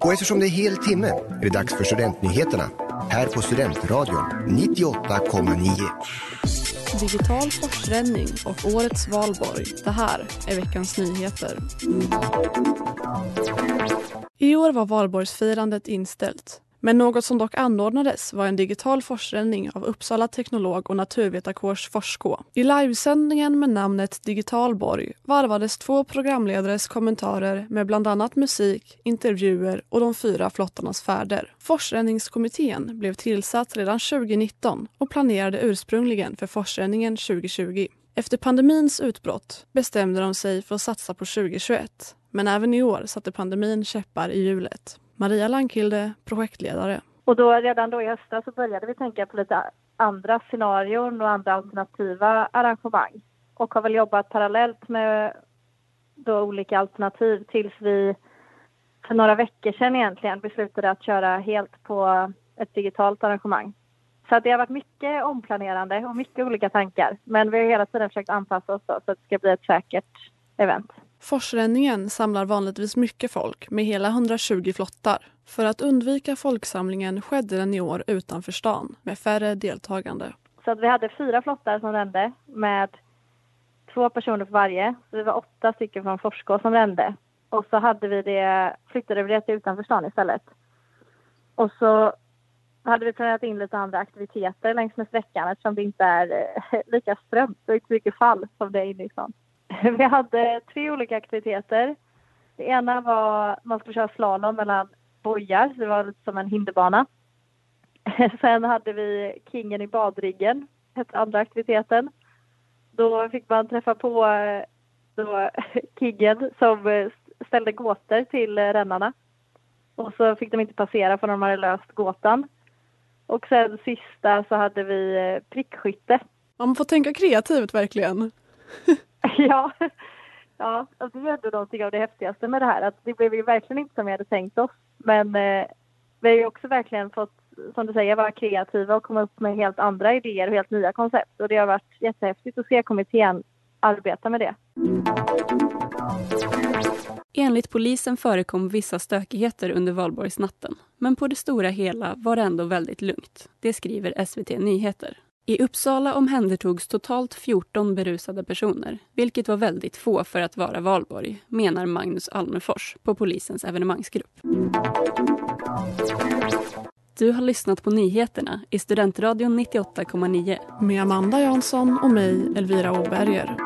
Och eftersom det är hel timme är det dags för Studentnyheterna här på Studentradion 98,9. Digital forsränning och årets valborg. Det här är veckans nyheter. I år var valborgsfirandet inställt. Men något som dock anordnades var en digital forsränning av Uppsala teknolog och naturvetarkårs Forskå. I livesändningen med namnet Digitalborg varvades två programledares kommentarer med bland annat musik, intervjuer och de fyra flottarnas färder. Forsränningskommittén blev tillsatt redan 2019 och planerade ursprungligen för forsränningen 2020. Efter pandemins utbrott bestämde de sig för att satsa på 2021 men även i år satte pandemin käppar i hjulet. Maria Lankilde, projektledare. Och då, redan då i höstas så började vi tänka på lite andra scenarion och andra alternativa arrangemang. Och har väl jobbat parallellt med då olika alternativ tills vi för några veckor sedan egentligen beslutade att köra helt på ett digitalt arrangemang. Så det har varit mycket omplanerande och mycket olika tankar. Men vi har hela tiden försökt anpassa oss så att det ska bli ett säkert event. Forsränningen samlar vanligtvis mycket folk med hela 120 flottar. För att undvika folksamlingen skedde den i år utanför stan med färre deltagande. Så att vi hade fyra flottar som rände med två personer på varje. Så det var åtta stycken från Forskå som rände. Och så hade vi det, flyttade vi det till utanför stan istället. Och så hade vi planerat in lite andra aktiviteter längs med sträckan eftersom det inte är eh, lika strömt och inte så mycket fall som det är inne i stan. Vi hade tre olika aktiviteter. Det ena var man skulle köra slalom mellan bojar, det var lite som en hinderbana. Sen hade vi Kingen i badriggen, hette andra aktiviteten. Då fick man träffa på eh, då, Kingen som eh, ställde gåtor till eh, rännarna. Och så fick de inte passera för de hade löst gåtan. Och sen sista så hade vi prickskytte. Man får tänka kreativt verkligen. ja, ja alltså det är ändå någonting av det häftigaste med det här. Att det blev ju verkligen inte som vi hade tänkt oss. Men eh, vi har ju också verkligen fått, som du säger, vara kreativa och komma upp med helt andra idéer och helt nya koncept. Och det har varit jättehäftigt att se kommittén arbeta med det. Enligt polisen förekom vissa stökigheter under valborgsnatten. Men på det stora hela var det ändå väldigt lugnt. Det skriver SVT Nyheter. I Uppsala omhändertogs totalt 14 berusade personer vilket var väldigt få för att vara valborg, menar Magnus Almefors på polisens evenemangsgrupp. Du har lyssnat på nyheterna i Studentradion 98,9 med Amanda Jansson och mig, Elvira Åberger.